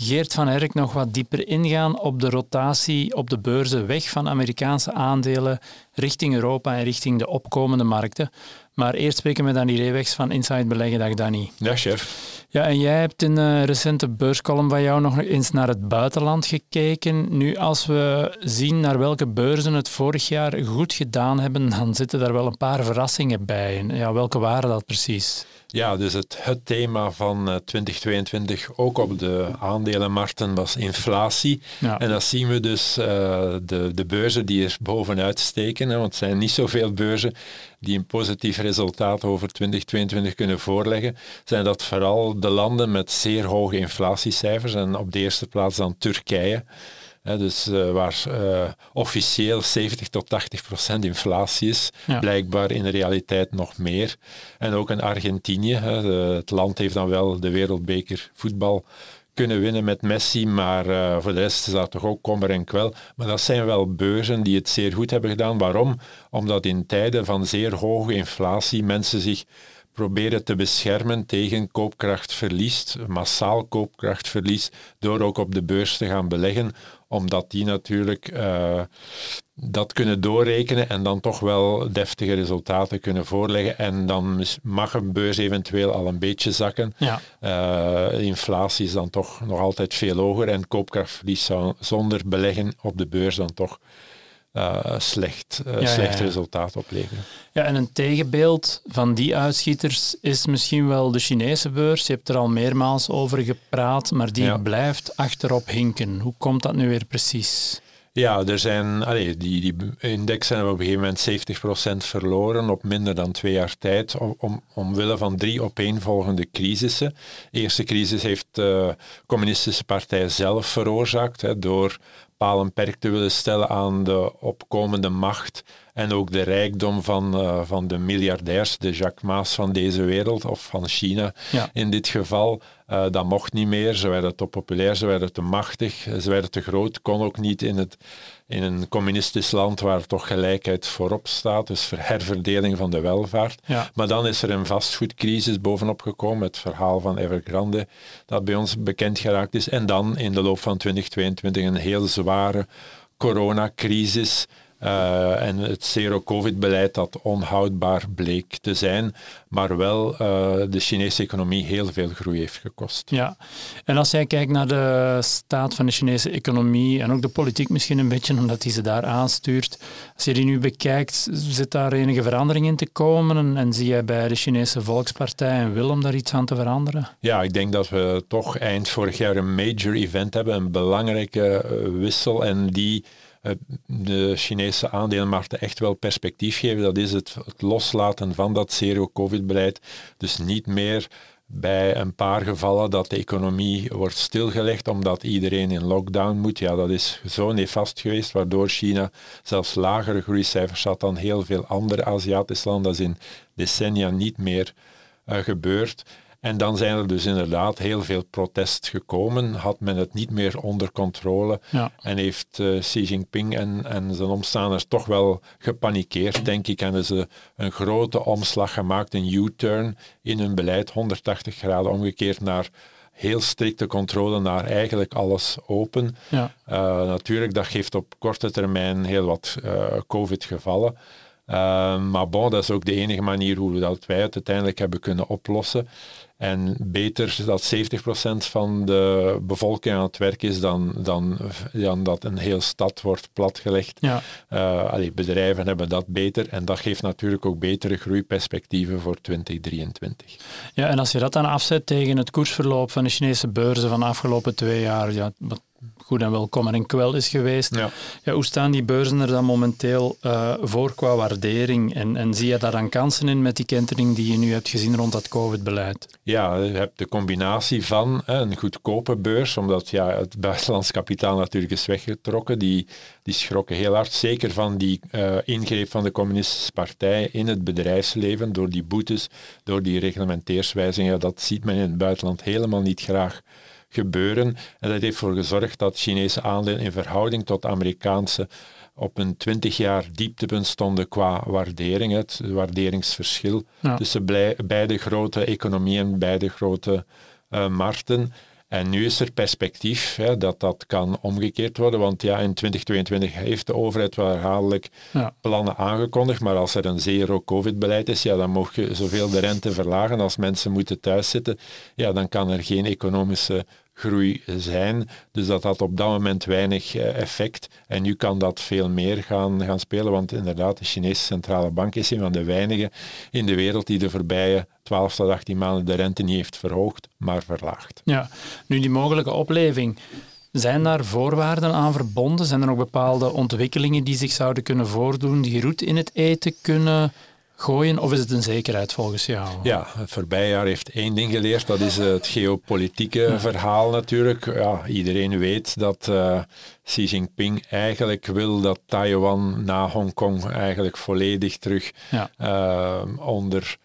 Geert van Herk nog wat dieper ingaan op de rotatie op de beurzen weg van Amerikaanse aandelen richting Europa en richting de opkomende markten. Maar eerst spreken we met Danny Reewegs van Inside Beleggen. Dag Danny. Ja, chef. Ja, en jij hebt in een recente beurscolumn van jou nog eens naar het buitenland gekeken. Nu, als we zien naar welke beurzen het vorig jaar goed gedaan hebben, dan zitten daar wel een paar verrassingen bij. Ja, welke waren dat precies? Ja, dus het, het thema van 2022, eh, ook op de aandelenmarkten, was inflatie. En dat zien we dus, uh, de, de beurzen die er bovenuit steken, hè, want het zijn niet zoveel beurzen die een positief resultaat over 2022 kunnen voorleggen, zijn dat vooral de landen met zeer hoge inflatiecijfers en op de eerste plaats dan Turkije dus uh, waar uh, officieel 70 tot 80 procent inflatie is, blijkbaar in de realiteit nog meer. En ook in Argentinië. het land heeft dan wel de wereldbeker voetbal kunnen winnen met Messi, maar uh, voor de rest is dat toch ook kommer en kwel. Maar dat zijn wel beurzen die het zeer goed hebben gedaan. Waarom? Omdat in tijden van zeer hoge inflatie mensen zich proberen te beschermen tegen koopkrachtverlies, massaal koopkrachtverlies, door ook op de beurs te gaan beleggen, omdat die natuurlijk uh, dat kunnen doorrekenen en dan toch wel deftige resultaten kunnen voorleggen. En dan mag een beurs eventueel al een beetje zakken. Ja. Uh, inflatie is dan toch nog altijd veel hoger en koopkrachtverlies zou zonder beleggen op de beurs dan toch uh, slecht, uh, slecht resultaat opleveren. Ja, en een tegenbeeld van die uitschieters is misschien wel de Chinese beurs. Je hebt er al meermaals over gepraat, maar die blijft achterop hinken. Hoe komt dat nu weer precies? Ja, er zijn, allee, die, die indexen hebben op een gegeven moment 70% verloren op minder dan twee jaar tijd, om, om, omwille van drie opeenvolgende crisissen. De eerste crisis heeft de communistische partij zelf veroorzaakt, hè, door paal perk te willen stellen aan de opkomende macht en ook de rijkdom van, uh, van de miljardairs, de Jacques Maas van deze wereld, of van China in dit geval. Uh, dat mocht niet meer, ze werden te populair, ze werden te machtig, ze werden te groot, kon ook niet in, het, in een communistisch land waar toch gelijkheid voorop staat, dus herverdeling van de welvaart. Maar dan is er een vastgoedcrisis bovenop gekomen, het verhaal van Evergrande, dat bij ons bekend geraakt is. En dan in de loop van 2022 een heel zware coronacrisis uh, en het zero-covid-beleid dat onhoudbaar bleek te zijn, maar wel uh, de Chinese economie heel veel groei heeft gekost. Ja, en als jij kijkt naar de staat van de Chinese economie en ook de politiek misschien een beetje, omdat hij ze daar aanstuurt, als je die nu bekijkt, zit daar enige verandering in te komen en, en zie jij bij de Chinese Volkspartij een wil om daar iets aan te veranderen? Ja, ik denk dat we toch eind vorig jaar een major event hebben, een belangrijke eh, wissel en die eh, de Chinese aandelenmarkten echt wel perspectief geven. Dat is het, het loslaten van dat zero-covid-beleid. Dus niet meer bij een paar gevallen dat de economie wordt stilgelegd omdat iedereen in lockdown moet. Ja, dat is zo nefast geweest, waardoor China zelfs lagere groeicijfers had dan heel veel andere Aziatische landen. Dat is in decennia niet meer uh, gebeurd. En dan zijn er dus inderdaad heel veel protest gekomen, had men het niet meer onder controle en heeft uh, Xi Jinping en, en zijn omstanders toch wel gepanikeerd, denk ik, en hebben ze een grote omslag gemaakt, een U-turn in hun beleid, 180 graden omgekeerd naar heel strikte controle naar eigenlijk alles open. Ja. Uh, natuurlijk, dat geeft op korte termijn heel wat uh, COVID-gevallen. Uh, maar bon, dat is ook de enige manier hoe we dat wij het uiteindelijk hebben kunnen oplossen. En beter dat 70% van de bevolking aan het werk is dan, dan, dan dat een heel stad wordt platgelegd. Ja. Uh, allee, bedrijven hebben dat beter en dat geeft natuurlijk ook betere groeiperspectieven voor 2023. Ja, en als je dat dan afzet tegen het koersverloop van de Chinese beurzen van de afgelopen twee jaar, ja, wat goed en wel kommer en kwel is geweest. Ja. Ja, hoe staan die beurzen er dan momenteel uh, voor qua waardering? En, en zie je daar dan kansen in met die kentering die je nu hebt gezien rond dat COVID-beleid? Ja, je hebt de combinatie van een goedkope beurs, omdat ja, het buitenlands kapitaal natuurlijk is weggetrokken. Die, die schrokken heel hard, zeker van die uh, ingreep van de Communistische Partij in het bedrijfsleven, door die boetes, door die reglementeerswijzingen. Dat ziet men in het buitenland helemaal niet graag gebeuren. En dat heeft ervoor gezorgd dat Chinese aandelen in verhouding tot Amerikaanse op een 20 jaar dieptepunt stonden qua waardering, het waarderingsverschil tussen beide grote economieën, beide grote uh, markten. En nu is er perspectief hè, dat dat kan omgekeerd worden, want ja, in 2022 heeft de overheid wel herhaaldelijk ja. plannen aangekondigd, maar als er een zero-covid-beleid is, ja, dan mocht je zoveel de rente verlagen. Als mensen moeten thuiszitten, ja, dan kan er geen economische groei zijn. Dus dat had op dat moment weinig eh, effect. En nu kan dat veel meer gaan, gaan spelen, want inderdaad, de Chinese centrale bank is een van de weinigen in de wereld die de voorbije 12 tot 18 maanden de rente niet heeft verhoogd, maar verlaagd. Ja, nu die mogelijke opleving. Zijn daar voorwaarden aan verbonden? Zijn er nog bepaalde ontwikkelingen die zich zouden kunnen voordoen, die roet in het eten kunnen gooien, of is het een zekerheid volgens jou? Ja, het voorbije jaar heeft één ding geleerd, dat is het geopolitieke verhaal natuurlijk. Ja, iedereen weet dat uh, Xi Jinping eigenlijk wil dat Taiwan na Hongkong eigenlijk volledig terug ja. uh, onder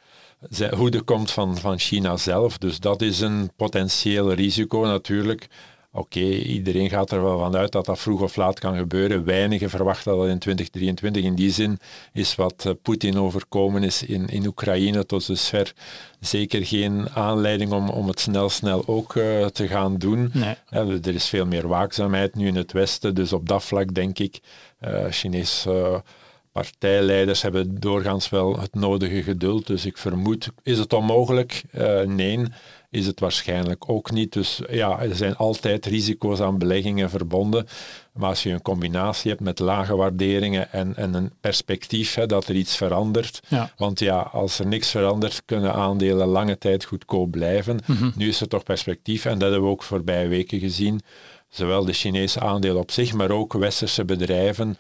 hoede komt van, van China zelf. Dus dat is een potentieel risico natuurlijk. Oké, iedereen gaat er wel van uit dat dat vroeg of laat kan gebeuren. Weinigen verwachten dat in 2023. In die zin is wat eh, Poetin overkomen is in, in Oekraïne tot dusver zeker geen aanleiding om, om het snel, snel ook uh, te gaan doen. Nee. er is veel meer waakzaamheid nu in het Westen, dus op dat vlak denk ik, uh, Chinese partijleiders hebben doorgaans wel het nodige geduld. Dus ik vermoed, is het onmogelijk? Nee is het waarschijnlijk ook niet. Dus ja, er zijn altijd risico's aan beleggingen verbonden. Maar als je een combinatie hebt met lage waarderingen en, en een perspectief hè, dat er iets verandert. Want ja, als er niks verandert, kunnen aandelen lange tijd goedkoop blijven. Mhm. Nu is er toch perspectief en dat hebben we ook voorbije weken gezien. Zowel de Chinese aandelen op zich, maar ook westerse bedrijven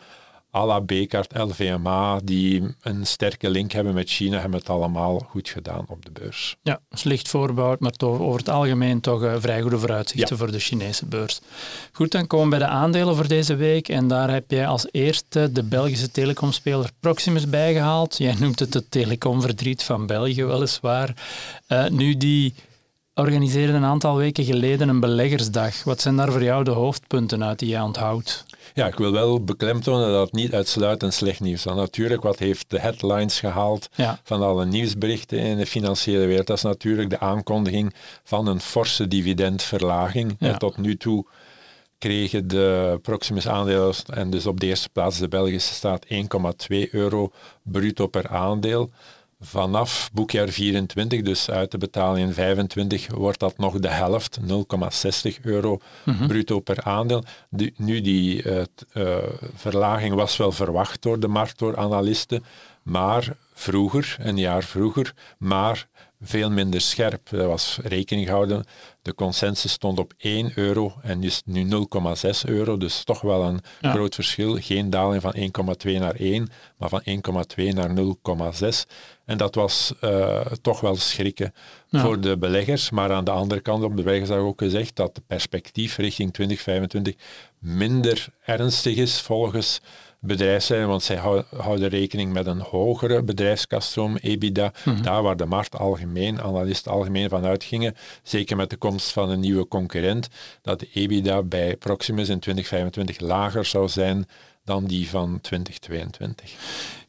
à la Bekart, LVMA, die een sterke link hebben met China, hebben het allemaal goed gedaan op de beurs. Ja, slecht voorbouwd, maar toch, over het algemeen toch uh, vrij goede vooruitzichten voor de Chinese beurs. Goed, dan komen we bij de aandelen voor deze week. En daar heb jij als eerste de Belgische telecomspeler Proximus bijgehaald. Jij noemt het het telecomverdriet van België, weliswaar. Uh, nu, die organiseerde een aantal weken geleden een beleggersdag. Wat zijn daar voor jou de hoofdpunten uit die jij onthoudt? Ja, ik wil wel beklemtonen dat het niet uitsluitend slecht nieuws is. Natuurlijk, wat heeft de headlines gehaald van alle nieuwsberichten in de financiële wereld? Dat is natuurlijk de aankondiging van een forse dividendverlaging. tot nu toe kregen de Proximus aandelen en dus op de eerste plaats de Belgische staat 1,2 euro bruto per aandeel. Vanaf boekjaar 24, dus uit de betaling in 25, wordt dat nog de helft, 0,60 euro mhm. bruto per aandeel. nu, die uh, uh, verlaging was wel verwacht door de markt, door analisten, maar vroeger, een jaar vroeger, maar veel minder scherp. Er was rekening gehouden. De consensus stond op 1 euro en is nu 0,6 euro. Dus toch wel een groot verschil. Geen daling van 1,2 naar 1, maar van 1,2 naar 0,6. En dat was uh, toch wel schrikken voor de beleggers. Maar aan de andere kant, op de beleggers ook gezegd dat de perspectief richting 2025 minder ernstig is volgens bedrijfscijfers, want zij houden rekening met een hogere bedrijfskaststroom, EBITDA, mhm. daar waar de markt algemeen, analisten algemeen van uitgingen, zeker met de komst van een nieuwe concurrent, dat de EBITDA bij Proximus in 2025 lager zou zijn dan die van 2022.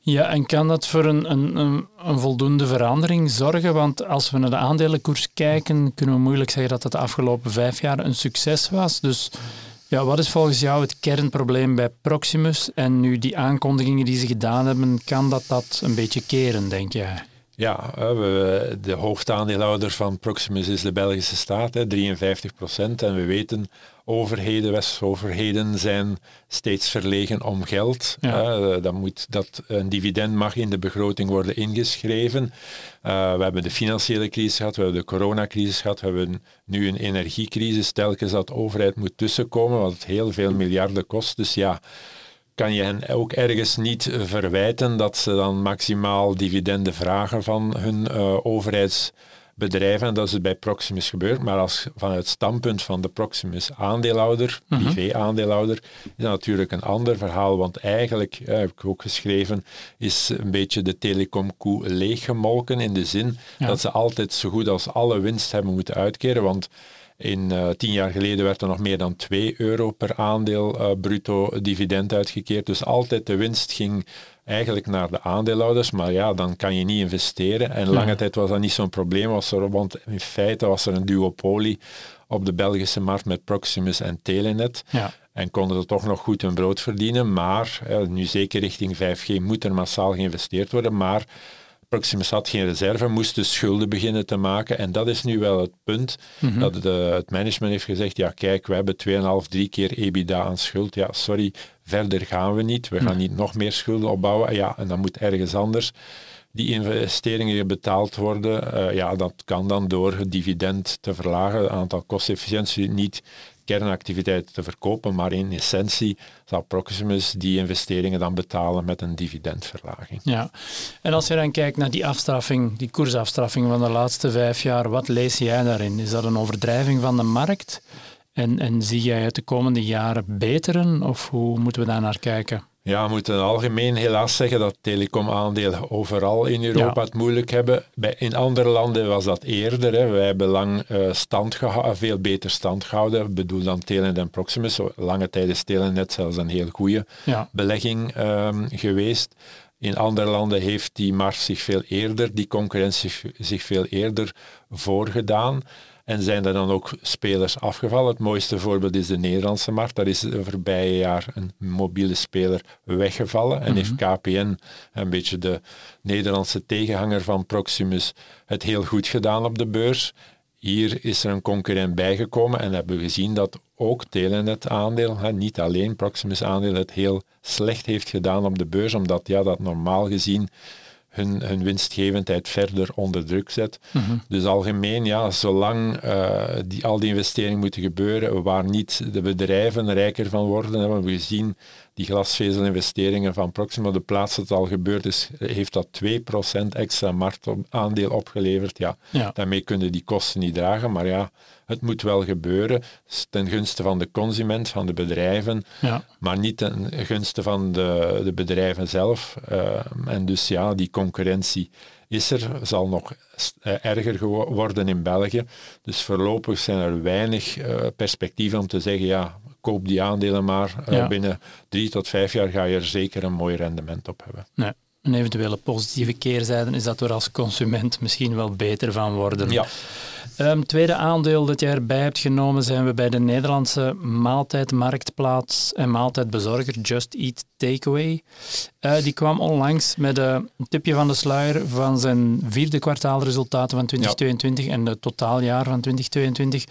Ja, en kan dat voor een, een, een, voldoende verandering zorgen? Want als we naar de aandelenkoers kijken, kunnen we moeilijk zeggen dat het de afgelopen vijf jaar een succes was. Dus ja, wat is volgens jou het kernprobleem bij Proximus? En nu die aankondigingen die ze gedaan hebben, kan dat dat een beetje keren, denk jij? Ja, de hoofdaandeelhouder van Proximus is de Belgische staat, 53 procent. En we weten, overheden, West-overheden zijn steeds verlegen om geld. Ja. Dan moet dat een dividend mag in de begroting worden ingeschreven. Uh, we hebben de financiële crisis gehad, we hebben de coronacrisis gehad, we hebben nu een energiecrisis. Telkens dat de overheid moet tussenkomen, wat het heel veel miljarden kost. Dus ja, kan je hen ook ergens niet verwijten dat ze dan maximaal dividenden vragen van hun uh, overheidsbedrijven. En dat is het bij Proximus gebeurd. Maar als vanuit het standpunt van de Proximus aandeelhouder, mm privé-aandeelhouder, is dat natuurlijk een ander verhaal. Want eigenlijk, heb ik ook geschreven, is een beetje de telecomkoe leeggemolken in de zin dat ze altijd zo goed als alle winst hebben moeten uitkeren. Want in uh, tien jaar geleden werd er nog meer dan 2 euro per aandeel uh, bruto dividend uitgekeerd. Dus altijd de winst ging eigenlijk naar de aandeelhouders, maar ja, dan kan je niet investeren. En lange tijd was dat niet zo'n probleem, was er, want in feite was er een duopolie op de Belgische markt met Proximus en Telenet. Ja. En konden ze toch nog goed hun brood verdienen, maar nu zeker richting 5G moet er massaal geïnvesteerd worden, maar Proximus had geen reserve, moest dus schulden beginnen te maken. En dat is nu wel het punt mhm. dat de, het management heeft gezegd, ja kijk, we hebben 2,5, 3 keer EBITDA aan schuld. Ja, sorry, verder gaan we niet. We gaan mhm. niet nog meer schulden opbouwen. Ja, en dan moet ergens anders die investeringen betaald worden. Uh, ja, dat kan dan door het dividend te verlagen, het aantal kostefficiëntie niet kernactiviteiten te verkopen, maar in essentie zal Proximus die investeringen dan betalen met een dividendverlaging. Ja, en als je dan kijkt naar die afstraffing, die koersafstraffing van de laatste vijf jaar, wat lees jij daarin? Is dat een overdrijving van de markt? En, en zie jij het de komende jaren beteren of hoe moeten we daar naar kijken? Ja, we moeten algemeen helaas zeggen dat telecomaandelen overal in Europa het moeilijk hebben. Bij, in andere landen was dat eerder. Hè. Wij hebben lang uh, stand gehouden, veel beter stand gehouden. Ik bedoel dan Telenet en Proximus. Lange tijd is Telenet zelfs een heel goede belegging um, geweest. In andere landen heeft die markt zich veel eerder, die concurrentie zich veel eerder voorgedaan. En zijn er dan ook spelers afgevallen? Het mooiste voorbeeld is de Nederlandse markt. Daar is de voorbije jaar een mobiele speler weggevallen. En heeft mhm. KPN, een beetje de Nederlandse tegenhanger van Proximus, het heel goed gedaan op de beurs. Hier is er een concurrent bijgekomen en hebben we gezien dat ook Telenet aandeel, niet alleen Proximus aandeel, het heel slecht heeft gedaan op de beurs, omdat ja, dat normaal gezien hun, hun winstgevendheid verder onder druk zet. Mhm. Dus algemeen, ja, zolang uh, die, al die investeringen moeten gebeuren, waar niet de bedrijven rijker van worden, hebben we gezien die glasvezelinvesteringen van Proxima, de plaats dat het al gebeurd is, heeft dat 2% extra marktaandeel opgeleverd. Ja, ja, daarmee kunnen die kosten niet dragen, maar ja, het moet wel gebeuren ten gunste van de consument, van de bedrijven, ja. maar niet ten gunste van de, de bedrijven zelf. Uh, en dus ja, die concurrentie is er, zal nog uh, erger worden in België. Dus voorlopig zijn er weinig uh, perspectieven om te zeggen, ja, koop die aandelen maar. Uh, Binnen drie tot vijf jaar ga je er zeker een mooi rendement op hebben. Nee. Een eventuele positieve keerzijde is dat we als consument misschien wel beter van worden. Ja. Um, tweede aandeel dat jij erbij hebt genomen zijn we bij de Nederlandse maaltijdmarktplaats en maaltijdbezorger Just Eat Takeaway. Uh, die kwam onlangs met een tipje van de sluier van zijn vierde kwartaalresultaten van 2022 en het totaaljaar van 2022.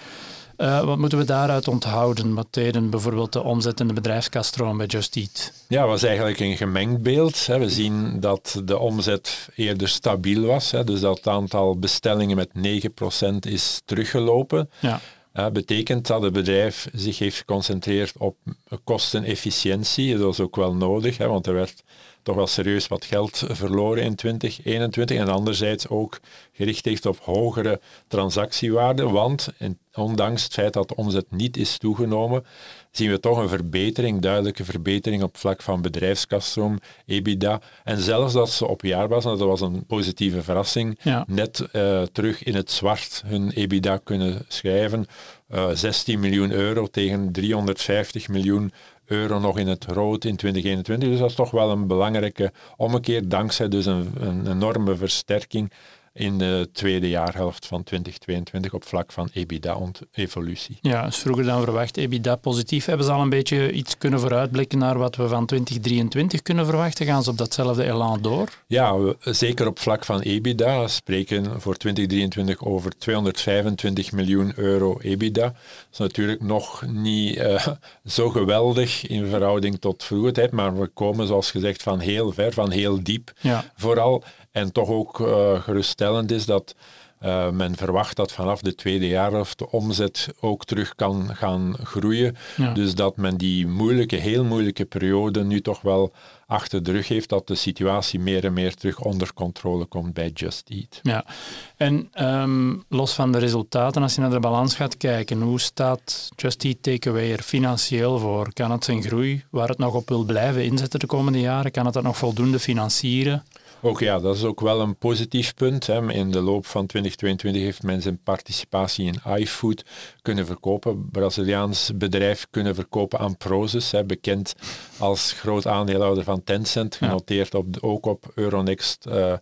Uh, wat moeten we daaruit onthouden? Wat deden bijvoorbeeld de omzet in de bedrijfskastroom bij Just Eat? Ja, het was eigenlijk een gemengd beeld. We zien dat de omzet eerder stabiel was. Dus dat het aantal bestellingen met 9% is teruggelopen. Ja. Uh, betekent dat het bedrijf zich heeft geconcentreerd op kostenefficiëntie. Dat was ook wel nodig, hè, want er werd toch wel serieus wat geld verloren in 2021 en anderzijds ook gericht heeft op hogere transactiewaarden, want ondanks het feit dat de omzet niet is toegenomen, zien we toch een verbetering, duidelijke verbetering op vlak van bedrijfskaststroom, EBITDA. En zelfs dat ze op jaarbasis, dat was een positieve verrassing, net uh, terug in het zwart hun EBITDA kunnen schrijven. Uh, eh, 16 miljoen euro tegen 350 miljoen euro nog in het rood in 2021. Dus dat is toch wel een belangrijke ommekeer, dankzij dus een, een enorme versterking in de tweede jaarhelft van 2022 op vlak van EBITDA-evolutie. Ja, dus vroeger dan verwacht EBITDA positief. Hebben ze al een beetje iets kunnen vooruitblikken naar wat we van 2023 kunnen verwachten? Gaan ze op datzelfde elan door? Ja, we, zeker op vlak van EBITDA. We spreken voor 2023 over 225 miljoen euro EBITDA. Dat is natuurlijk nog niet uh, zo geweldig in verhouding tot vroeger tijd, maar we komen zoals gezegd van heel ver, van heel diep ja. vooral. En toch ook uh, geruststellend is dat uh, men verwacht dat vanaf de tweede jaar de omzet ook terug kan gaan groeien. Ja. Dus dat men die moeilijke, heel moeilijke periode nu toch wel achter de rug heeft, dat de situatie meer en meer terug onder controle komt bij Just Eat. Ja, en um, los van de resultaten, als je naar de balans gaat kijken, hoe staat Just Eat Takeaway er financieel voor? Kan het zijn groei, waar het nog op wil blijven inzetten de komende jaren, kan het dat nog voldoende financieren? Ook ja, dat is ook wel een positief punt. Hè. In de loop van 2022 heeft men zijn participatie in iFood kunnen verkopen. Braziliaans bedrijf kunnen verkopen aan Prozus, hè, bekend als groot aandeelhouder van Tencent, genoteerd op, ook op Euronext uh,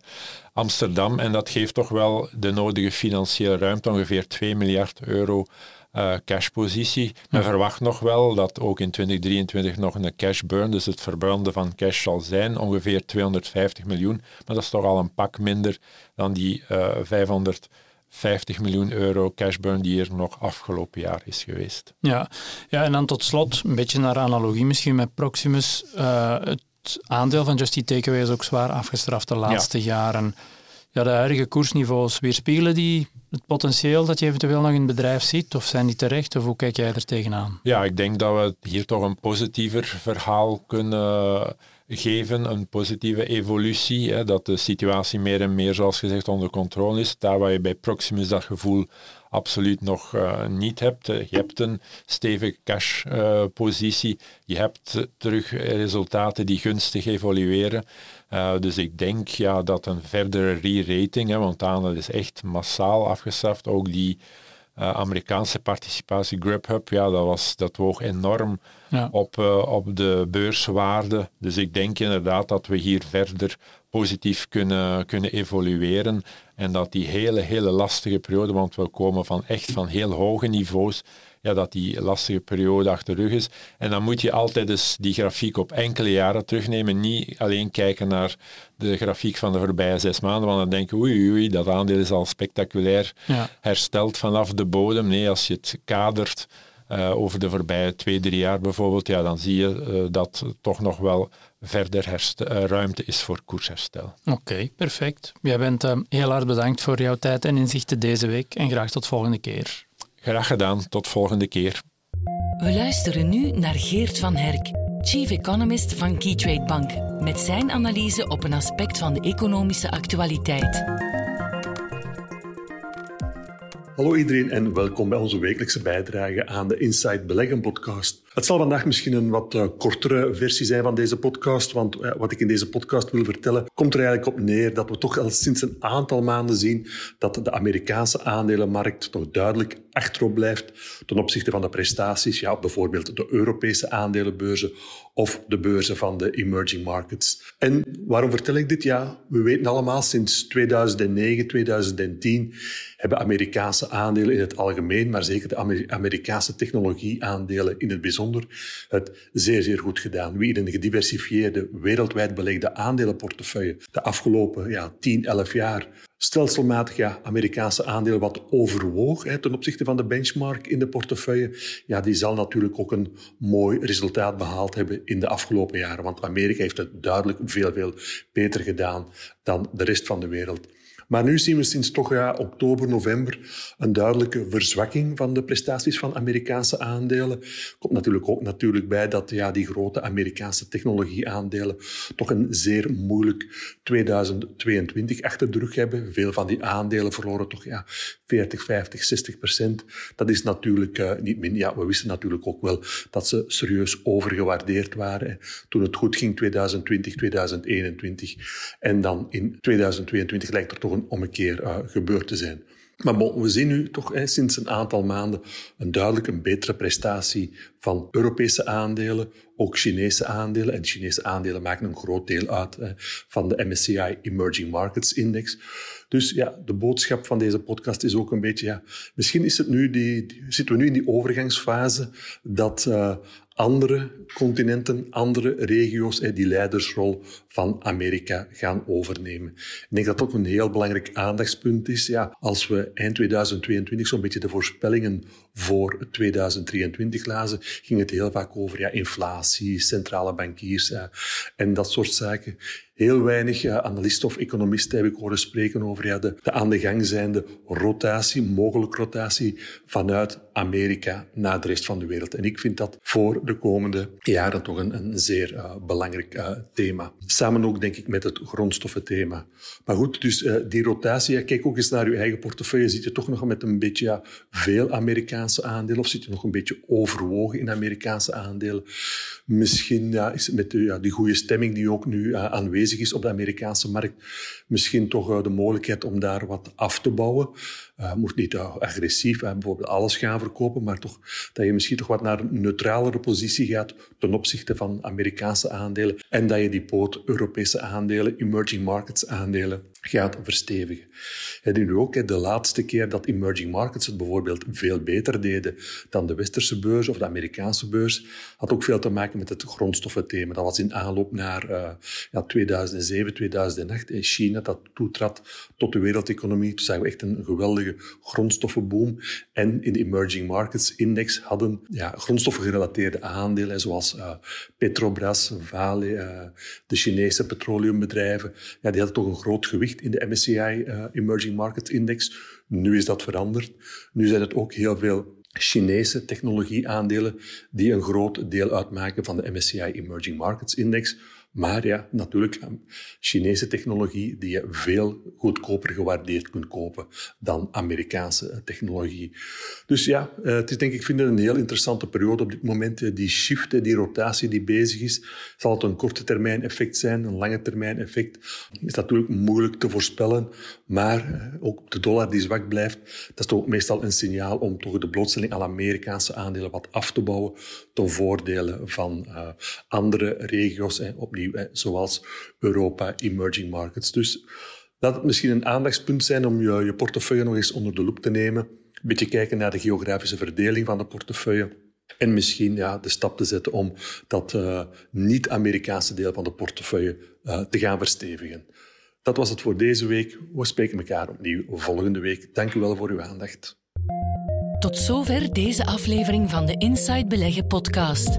Amsterdam. En dat geeft toch wel de nodige financiële ruimte, ongeveer 2 miljard euro uh, cashpositie. Men verwacht nog wel dat ook in 2023 nog een cash burn, dus het verbranden van cash zal zijn, ongeveer 250 miljoen. Maar dat is toch al een pak minder dan die uh, 550 miljoen euro cash burn die er nog afgelopen jaar is geweest. Ja, ja en dan tot slot, een beetje naar analogie misschien met Proximus. Uh, het aandeel van Just Eat Takeaway is ook zwaar afgestraft de laatste ja. jaren. Ja, de huidige koersniveaus, weerspiegelen die het potentieel dat je eventueel nog in het bedrijf ziet? Of zijn die terecht? Of hoe kijk jij er tegenaan? Ja, ik denk dat we hier toch een positiever verhaal kunnen geven, een positieve evolutie, hè, dat de situatie meer en meer, zoals gezegd, onder controle is. Daar waar je bij Proximus dat gevoel absoluut nog uh, niet hebt. Je hebt een stevige cashpositie, uh, je hebt terug resultaten die gunstig evolueren. Dus ik denk ja, dat een verdere re-rating, want dat is echt massaal afgestraft, ook die uh, Amerikaanse participatie Grubhub, ja, dat, was, dat woog enorm ja. op, uh, op de beurswaarde. Dus ik denk inderdaad dat we hier verder positief kunnen, kunnen evolueren en dat die hele, hele lastige periode, want we komen van echt van heel hoge niveaus, ja, dat die lastige periode achter de rug is. En dan moet je altijd dus die grafiek op enkele jaren terugnemen. Niet alleen kijken naar de grafiek van de voorbije zes maanden, want dan denken we, oei, oei, dat aandeel is al spectaculair ja. hersteld vanaf de bodem. Nee, als je het kadert uh, over de voorbije twee, drie jaar bijvoorbeeld, ja, dan zie je uh, dat toch nog wel verder uh, ruimte is voor koersherstel. Oké, okay, perfect. Jij bent heel hard bedankt voor jouw tijd en inzichten deze week en graag tot volgende keer. Graag gedaan, tot volgende keer. We luisteren nu naar Geert van Herk, Chief Economist van Keytrade Bank, met zijn analyse op een aspect van de economische actualiteit. Hallo iedereen en welkom bij onze wekelijkse bijdrage aan de Inside Beleggen podcast. Het zal vandaag misschien een wat uh, kortere versie zijn van deze podcast, want uh, wat ik in deze podcast wil vertellen komt er eigenlijk op neer dat we toch al sinds een aantal maanden zien dat de Amerikaanse aandelenmarkt toch duidelijk achterop blijft ten opzichte van de prestaties, ja, bijvoorbeeld de Europese aandelenbeurzen of de beurzen van de emerging markets. En waarom vertel ik dit? Ja, we weten allemaal sinds 2009, 2010 hebben Amerikaanse aandelen in het algemeen, maar zeker de Amerikaanse technologieaandelen in het bijzonder het zeer, zeer goed gedaan. Wie in een gediversifieerde, wereldwijd belegde aandelenportefeuille de afgelopen ja, 10, 11 jaar stelselmatig ja, Amerikaanse aandelen wat overwoog hè, ten opzichte van de benchmark in de portefeuille, ja, die zal natuurlijk ook een mooi resultaat behaald hebben in de afgelopen jaren. Want Amerika heeft het duidelijk veel, veel beter gedaan dan de rest van de wereld. Maar nu zien we sinds toch ja, oktober, november een duidelijke verzwakking van de prestaties van Amerikaanse aandelen. Komt natuurlijk ook natuurlijk bij dat ja, die grote Amerikaanse technologieaandelen toch een zeer moeilijk 2022 achter de rug hebben. Veel van die aandelen verloren toch ja, 40, 50, 60 procent. Dat is natuurlijk uh, niet min. Ja, we wisten natuurlijk ook wel dat ze serieus overgewaardeerd waren. Toen het goed ging 2020, 2021. En dan in 2022 lijkt er toch een ommekeer uh, gebeurd te zijn. Maar we zien nu toch sinds een aantal maanden een duidelijk een betere prestatie van Europese aandelen, ook Chinese aandelen. En Chinese aandelen maken een groot deel uit van de MSCI Emerging Markets Index. Dus ja, de boodschap van deze podcast is ook een beetje, ja, misschien is het nu die, zitten we nu in die overgangsfase dat uh, andere continenten, andere regio's die leidersrol van Amerika gaan overnemen. Ik denk dat dat ook een heel belangrijk aandachtspunt is. Ja, als we eind 2022 zo'n beetje de voorspellingen voor 2023 lazen, ging het heel vaak over ja, inflatie, centrale bankiers en dat soort zaken. Heel weinig analisten of economisten heb ik horen spreken over ja, de, aan de gang zijnde rotatie, mogelijke rotatie vanuit Amerika naar de rest van de wereld. En ik vind dat voor de komende jaren toch een, een zeer uh, belangrijk uh, thema. Samen ook, denk ik, met het grondstoffenthema. Maar goed, dus uh, die rotatie, kijk ook eens naar uw eigen portefeuille. Zit je toch nog met een beetje ja, veel Amerikaanse aandelen of zit je nog een beetje overwogen in Amerikaanse aandelen? Misschien ja, is het met de, ja, die goede stemming die ook nu aanwezig is op de Amerikaanse markt, misschien toch de mogelijkheid om daar wat af te bouwen. Uh, moet niet uh, agressief bijvoorbeeld alles gaan verkopen, maar toch dat je misschien toch wat naar een neutralere positie gaat ten opzichte van Amerikaanse aandelen en dat je die poot Europese aandelen, emerging markets aandelen gaat verstevigen. En nu ook de laatste keer dat emerging markets het bijvoorbeeld veel beter deden dan de westerse beurs of de Amerikaanse beurs, had ook veel te maken met het grondstoffenthema. Dat was in aanloop naar uh, ja, 2007, 2008 in China, dat toetrad tot de wereldeconomie. Toen zagen we echt een geweldige grondstoffenboom. En in de emerging markets index hadden ja, grondstoffengerelateerde aandelen, zoals uh, Petrobras, Vale, uh, de Chinese petroleumbedrijven, ja, die hadden toch een groot gewicht in de MSCI uh, Emerging Markets Index. Nu is dat veranderd. Nu zijn het ook heel veel Chinese technologieaandelen die een groot deel uitmaken van de MSCI Emerging Markets Index. Maar ja, natuurlijk Chinese technologie die je veel goedkoper gewaardeerd kunt kopen dan Amerikaanse technologie. Dus ja, eh, het is denk ik vind het een heel interessante periode op dit moment. Die shift, die rotatie die bezig is, zal het een korte termijn effect zijn, een lange termijn effect. Is natuurlijk moeilijk te voorspellen, maar eh, ook de dollar die zwak blijft, dat is toch meestal een signaal om toch de blootstelling aan Amerikaanse aandelen wat af te bouwen ten voordele van andere regio's. Hè, opnieuw zoals Europa, emerging markets. Dus dat het misschien een aandachtspunt zijn om je, je portefeuille nog eens onder de loep te nemen. Een beetje kijken naar de geografische verdeling van de portefeuille. En misschien ja, de stap te zetten om dat uh, niet-Amerikaanse deel van de portefeuille uh, te gaan verstevigen. Dat was het voor deze week. We spreken elkaar opnieuw volgende week. Dank u wel voor uw aandacht. Tot zover deze aflevering van de Inside Beleggen podcast.